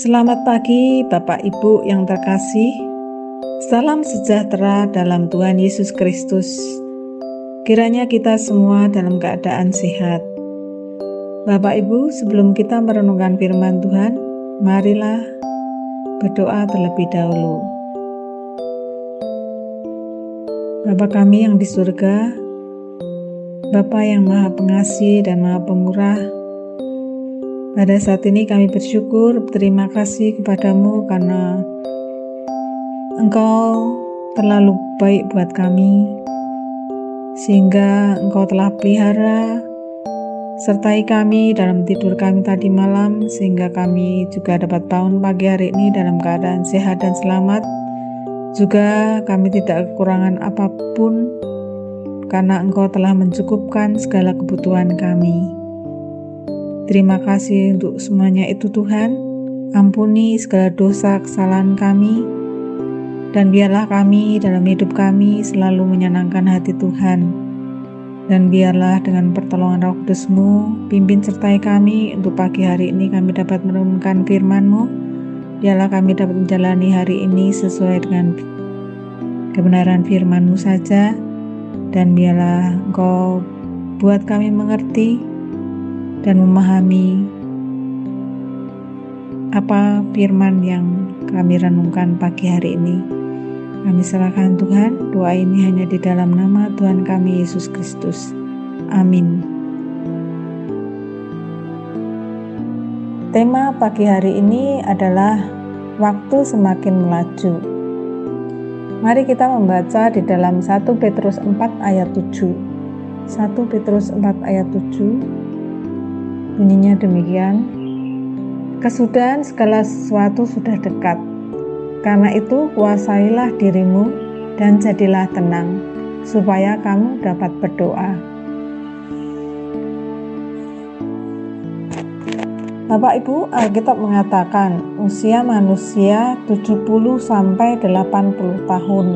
Selamat pagi, Bapak Ibu yang terkasih. Salam sejahtera dalam Tuhan Yesus Kristus. Kiranya kita semua dalam keadaan sehat. Bapak Ibu, sebelum kita merenungkan firman Tuhan, marilah berdoa terlebih dahulu. Bapa kami yang di surga, Bapa yang Maha Pengasih dan Maha Pemurah, pada saat ini kami bersyukur, berterima kasih kepadamu karena Engkau terlalu baik buat kami, sehingga Engkau telah pelihara sertai kami dalam tidur kami tadi malam, sehingga kami juga dapat bangun pagi hari ini dalam keadaan sehat dan selamat. Juga kami tidak kekurangan apa pun, karena Engkau telah mencukupkan segala kebutuhan kami. Terima kasih untuk semuanya itu Tuhan. Ampuni segala dosa kesalahan kami, dan biarlah kami dalam hidup kami selalu menyenangkan hati Tuhan. Dan biarlah dengan pertolongan roh kudusmu, pimpin sertai kami untuk pagi hari ini kami dapat merenungkan firman-Mu. Biarlah kami dapat menjalani hari ini sesuai dengan kebenaran firman-Mu saja, dan biarlah Engkau buat kami mengerti dan memahami apa firman yang kami renungkan pagi hari ini. Kami serahkan Tuhan, doa ini hanya di dalam nama Tuhan kami Yesus Kristus. Amin. Tema pagi hari ini adalah waktu semakin melaju. Mari kita membaca di dalam 1 Petrus 4 ayat 7. 1 Petrus 4 ayat 7 Bunyinya demikian. Kesudahan segala sesuatu sudah dekat. Karena itu kuasailah dirimu dan jadilah tenang, supaya kamu dapat berdoa. Bapak Ibu, Alkitab mengatakan usia manusia 70 sampai 80 tahun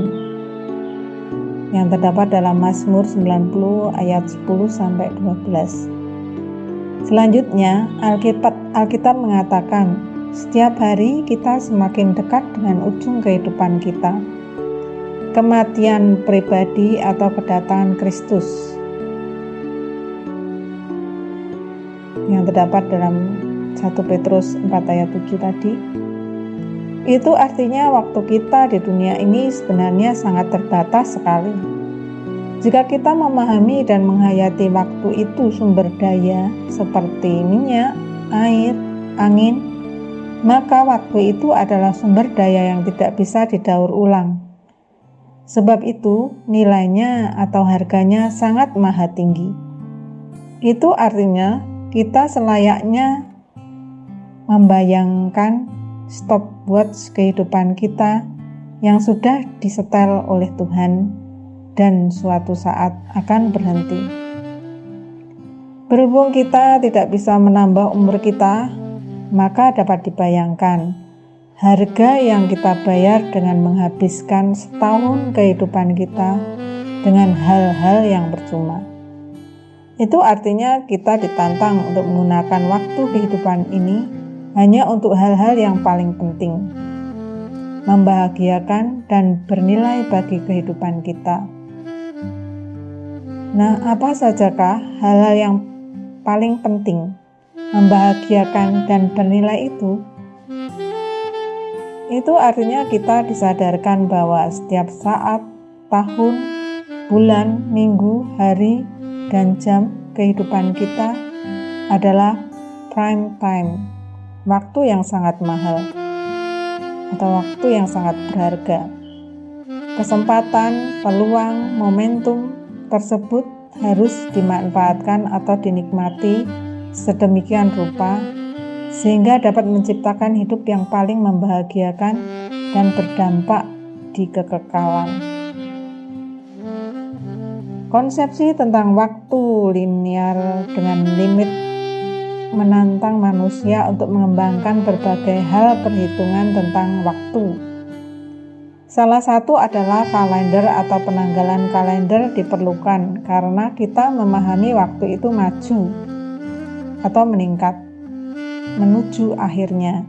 yang terdapat dalam Mazmur 90 ayat 10 sampai 12. Selanjutnya, Alkitab, Alkitab mengatakan, setiap hari kita semakin dekat dengan ujung kehidupan kita. Kematian pribadi atau kedatangan Kristus yang terdapat dalam 1 Petrus 4 ayat 7 tadi itu artinya waktu kita di dunia ini sebenarnya sangat terbatas sekali jika kita memahami dan menghayati waktu itu sumber daya seperti minyak, air, angin, maka waktu itu adalah sumber daya yang tidak bisa didaur ulang. Sebab itu, nilainya atau harganya sangat maha tinggi. Itu artinya kita selayaknya membayangkan stopwatch kehidupan kita yang sudah disetel oleh Tuhan dan suatu saat akan berhenti. Berhubung kita tidak bisa menambah umur kita, maka dapat dibayangkan harga yang kita bayar dengan menghabiskan setahun kehidupan kita dengan hal-hal yang percuma. Itu artinya kita ditantang untuk menggunakan waktu kehidupan ini hanya untuk hal-hal yang paling penting, membahagiakan dan bernilai bagi kehidupan kita. Nah, apa sajakah hal-hal yang paling penting, membahagiakan dan bernilai itu? Itu artinya kita disadarkan bahwa setiap saat, tahun, bulan, minggu, hari, dan jam kehidupan kita adalah prime time, waktu yang sangat mahal atau waktu yang sangat berharga. Kesempatan, peluang, momentum, tersebut harus dimanfaatkan atau dinikmati sedemikian rupa sehingga dapat menciptakan hidup yang paling membahagiakan dan berdampak di kekekalan. Konsepsi tentang waktu linear dengan limit menantang manusia untuk mengembangkan berbagai hal perhitungan tentang waktu Salah satu adalah kalender atau penanggalan kalender diperlukan karena kita memahami waktu itu maju atau meningkat menuju akhirnya.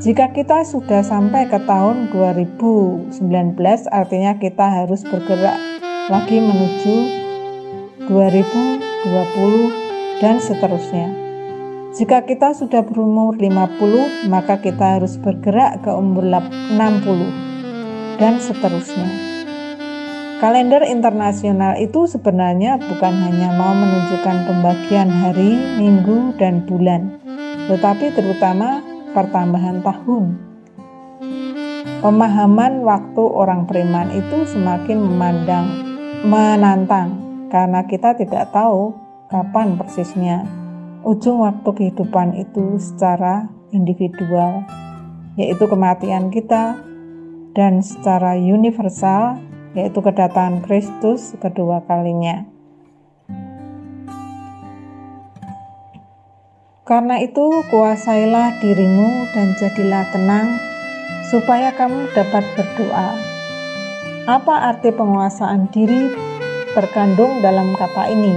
Jika kita sudah sampai ke tahun 2019, artinya kita harus bergerak lagi menuju 2020 dan seterusnya. Jika kita sudah berumur 50, maka kita harus bergerak ke umur 60 dan seterusnya. Kalender internasional itu sebenarnya bukan hanya mau menunjukkan pembagian hari, minggu, dan bulan, tetapi terutama pertambahan tahun. Pemahaman waktu orang beriman itu semakin memandang, menantang, karena kita tidak tahu kapan persisnya ujung waktu kehidupan itu secara individual, yaitu kematian kita, dan secara universal yaitu kedatangan Kristus kedua kalinya. Karena itu, kuasailah dirimu dan jadilah tenang, supaya kamu dapat berdoa. Apa arti penguasaan diri terkandung dalam kata ini?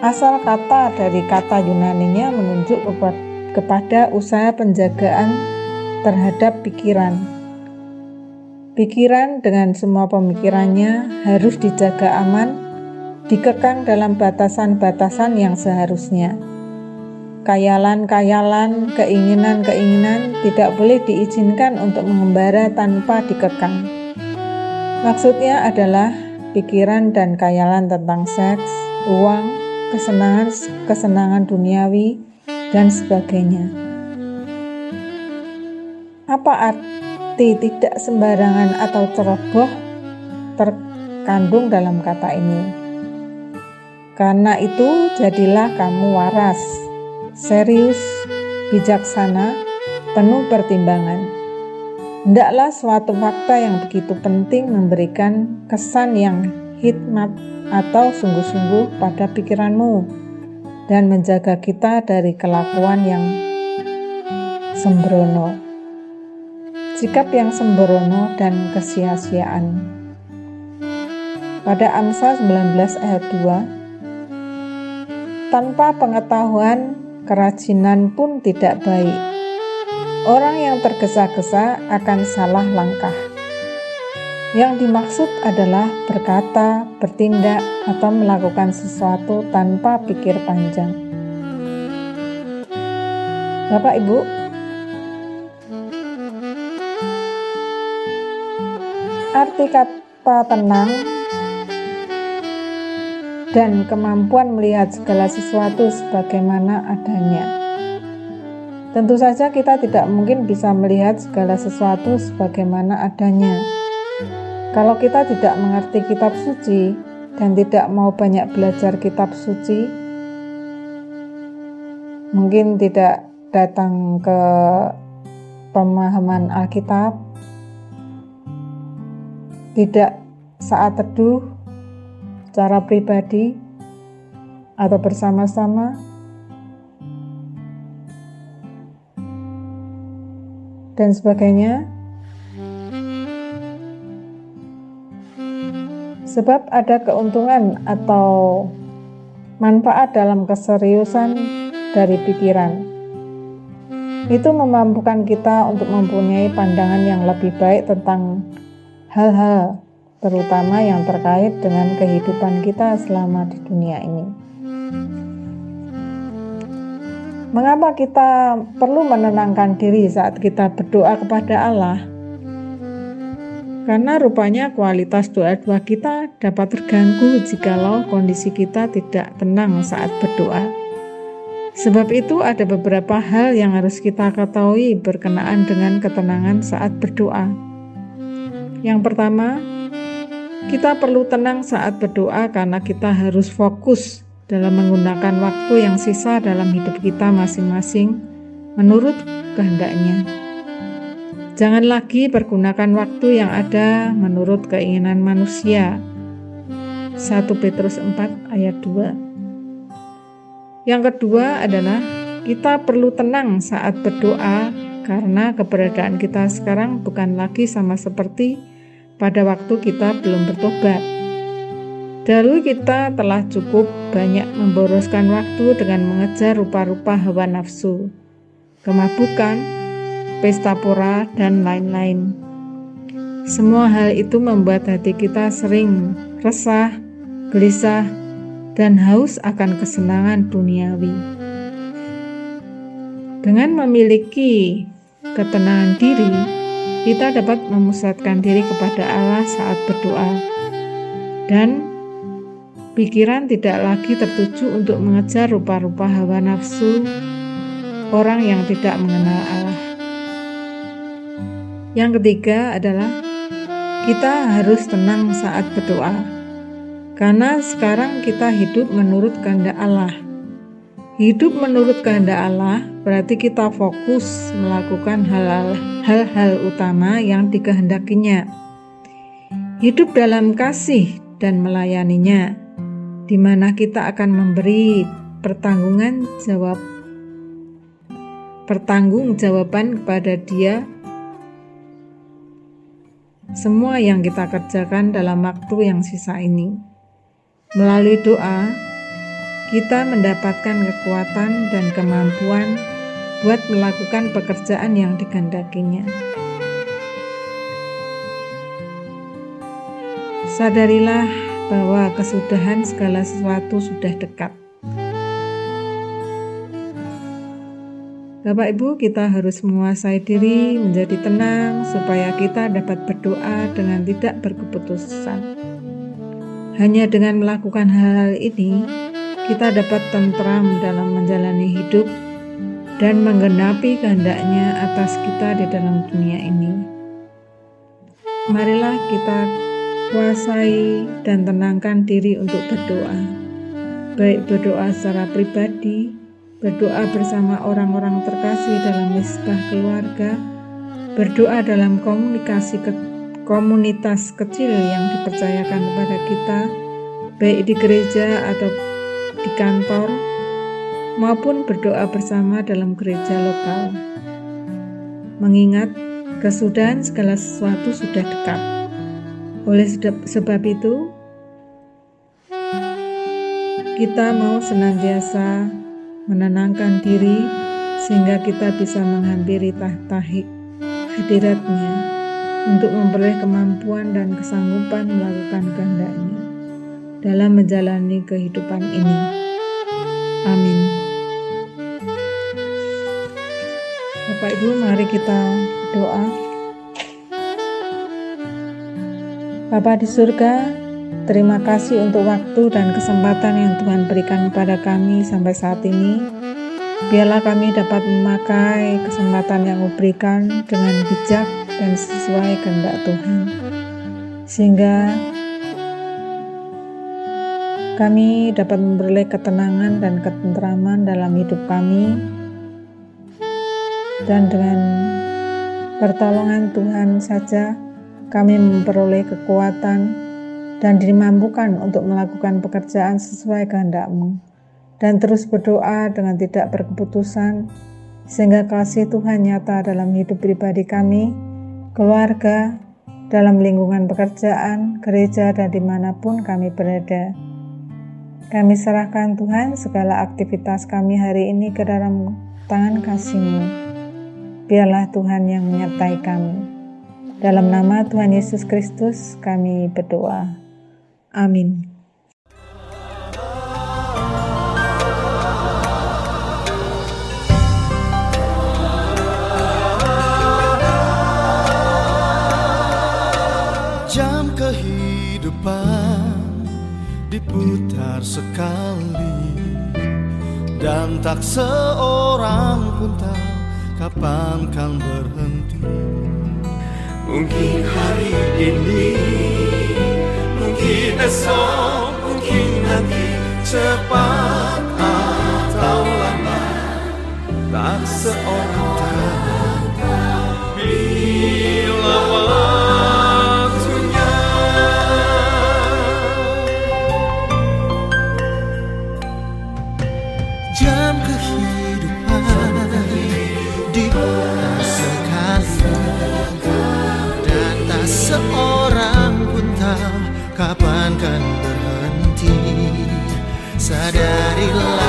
Asal kata dari kata Yunaninya menunjuk kepada usaha penjagaan terhadap pikiran, Pikiran dengan semua pemikirannya harus dijaga aman, dikekang dalam batasan-batasan yang seharusnya. Kayalan-kayalan, keinginan-keinginan tidak boleh diizinkan untuk mengembara tanpa dikekang. Maksudnya adalah pikiran dan kayalan tentang seks, uang, kesenangan-kesenangan duniawi, dan sebagainya. Apa arti arti tidak sembarangan atau ceroboh terkandung dalam kata ini. Karena itu, jadilah kamu waras, serius, bijaksana, penuh pertimbangan. Hendaklah suatu fakta yang begitu penting memberikan kesan yang hikmat atau sungguh-sungguh pada pikiranmu dan menjaga kita dari kelakuan yang sembrono sikap yang sembrono dan kesia-siaan. Pada Amsal 19 ayat 2, tanpa pengetahuan kerajinan pun tidak baik. Orang yang tergesa-gesa akan salah langkah. Yang dimaksud adalah berkata, bertindak, atau melakukan sesuatu tanpa pikir panjang. Bapak, Ibu, Arti kata tenang dan kemampuan melihat segala sesuatu sebagaimana adanya. Tentu saja kita tidak mungkin bisa melihat segala sesuatu sebagaimana adanya. Kalau kita tidak mengerti kitab suci dan tidak mau banyak belajar kitab suci, mungkin tidak datang ke pemahaman Alkitab tidak saat teduh secara pribadi atau bersama-sama. Dan sebagainya. Sebab ada keuntungan atau manfaat dalam keseriusan dari pikiran. Itu memampukan kita untuk mempunyai pandangan yang lebih baik tentang hal-hal terutama yang terkait dengan kehidupan kita selama di dunia ini. Mengapa kita perlu menenangkan diri saat kita berdoa kepada Allah? Karena rupanya kualitas doa-doa kita dapat terganggu jikalau kondisi kita tidak tenang saat berdoa. Sebab itu ada beberapa hal yang harus kita ketahui berkenaan dengan ketenangan saat berdoa. Yang pertama, kita perlu tenang saat berdoa karena kita harus fokus dalam menggunakan waktu yang sisa dalam hidup kita masing-masing menurut kehendaknya. Jangan lagi pergunakan waktu yang ada menurut keinginan manusia. 1 Petrus 4 ayat 2 Yang kedua adalah kita perlu tenang saat berdoa karena keberadaan kita sekarang bukan lagi sama seperti pada waktu kita belum bertobat. Dahulu kita telah cukup banyak memboroskan waktu dengan mengejar rupa-rupa hawa nafsu, kemabukan, pesta pora, dan lain-lain. Semua hal itu membuat hati kita sering resah, gelisah, dan haus akan kesenangan duniawi. Dengan memiliki ketenangan diri, kita dapat memusatkan diri kepada Allah saat berdoa, dan pikiran tidak lagi tertuju untuk mengejar rupa-rupa hawa nafsu orang yang tidak mengenal Allah. Yang ketiga adalah kita harus tenang saat berdoa karena sekarang kita hidup menurut kehendak Allah. Hidup menurut kehendak Allah berarti kita fokus melakukan hal-hal utama yang dikehendakinya. Hidup dalam kasih dan melayaninya, di mana kita akan memberi pertanggungan jawab pertanggung jawaban kepada Dia semua yang kita kerjakan dalam waktu yang sisa ini. Melalui doa, kita mendapatkan kekuatan dan kemampuan buat melakukan pekerjaan yang digandakinya. Sadarilah bahwa kesudahan segala sesuatu sudah dekat. Bapak Ibu, kita harus menguasai diri menjadi tenang supaya kita dapat berdoa dengan tidak berkeputusan. Hanya dengan melakukan hal-hal ini, kita dapat tentram dalam menjalani hidup dan menggenapi kehendaknya atas kita di dalam dunia ini. Marilah kita kuasai dan tenangkan diri untuk berdoa, baik berdoa secara pribadi, berdoa bersama orang-orang terkasih dalam misbah keluarga, berdoa dalam komunikasi komunitas kecil yang dipercayakan kepada kita, baik di gereja atau di kantor, maupun berdoa bersama dalam gereja lokal. Mengingat kesudahan segala sesuatu sudah dekat. Oleh sebab itu, kita mau senantiasa menenangkan diri sehingga kita bisa menghampiri tahta hadiratnya untuk memperoleh kemampuan dan kesanggupan melakukan kehendaknya dalam menjalani kehidupan ini. Amin. Bapak Ibu, mari kita berdoa. Bapa di surga, terima kasih untuk waktu dan kesempatan yang Tuhan berikan kepada kami sampai saat ini. Biarlah kami dapat memakai kesempatan yang diberikan dengan bijak dan sesuai kehendak Tuhan. Sehingga kami dapat memperoleh ketenangan dan ketentraman dalam hidup kami dan dengan pertolongan Tuhan saja kami memperoleh kekuatan dan dimampukan untuk melakukan pekerjaan sesuai kehendakmu dan terus berdoa dengan tidak berkeputusan sehingga kasih Tuhan nyata dalam hidup pribadi kami keluarga, dalam lingkungan pekerjaan, gereja, dan di mana pun kami berada. Kami serahkan Tuhan segala aktivitas kami hari ini ke dalam tangan kasih-Mu. Biarlah Tuhan yang menyertai kami. Dalam nama Tuhan Yesus Kristus kami berdoa. Amin. Diputar sekali. Dan tak seorang pun tahu kapan kan berhenti. Mungkin hari ini Mungkin esok Mungkin nanti Cepat atau lambat. Tak seorang tahu Sadarilah kawan Hidup ini tak terulang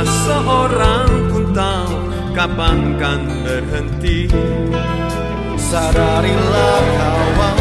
tak seorang pun tahu kapan kan berhenti. Sadarilah kawan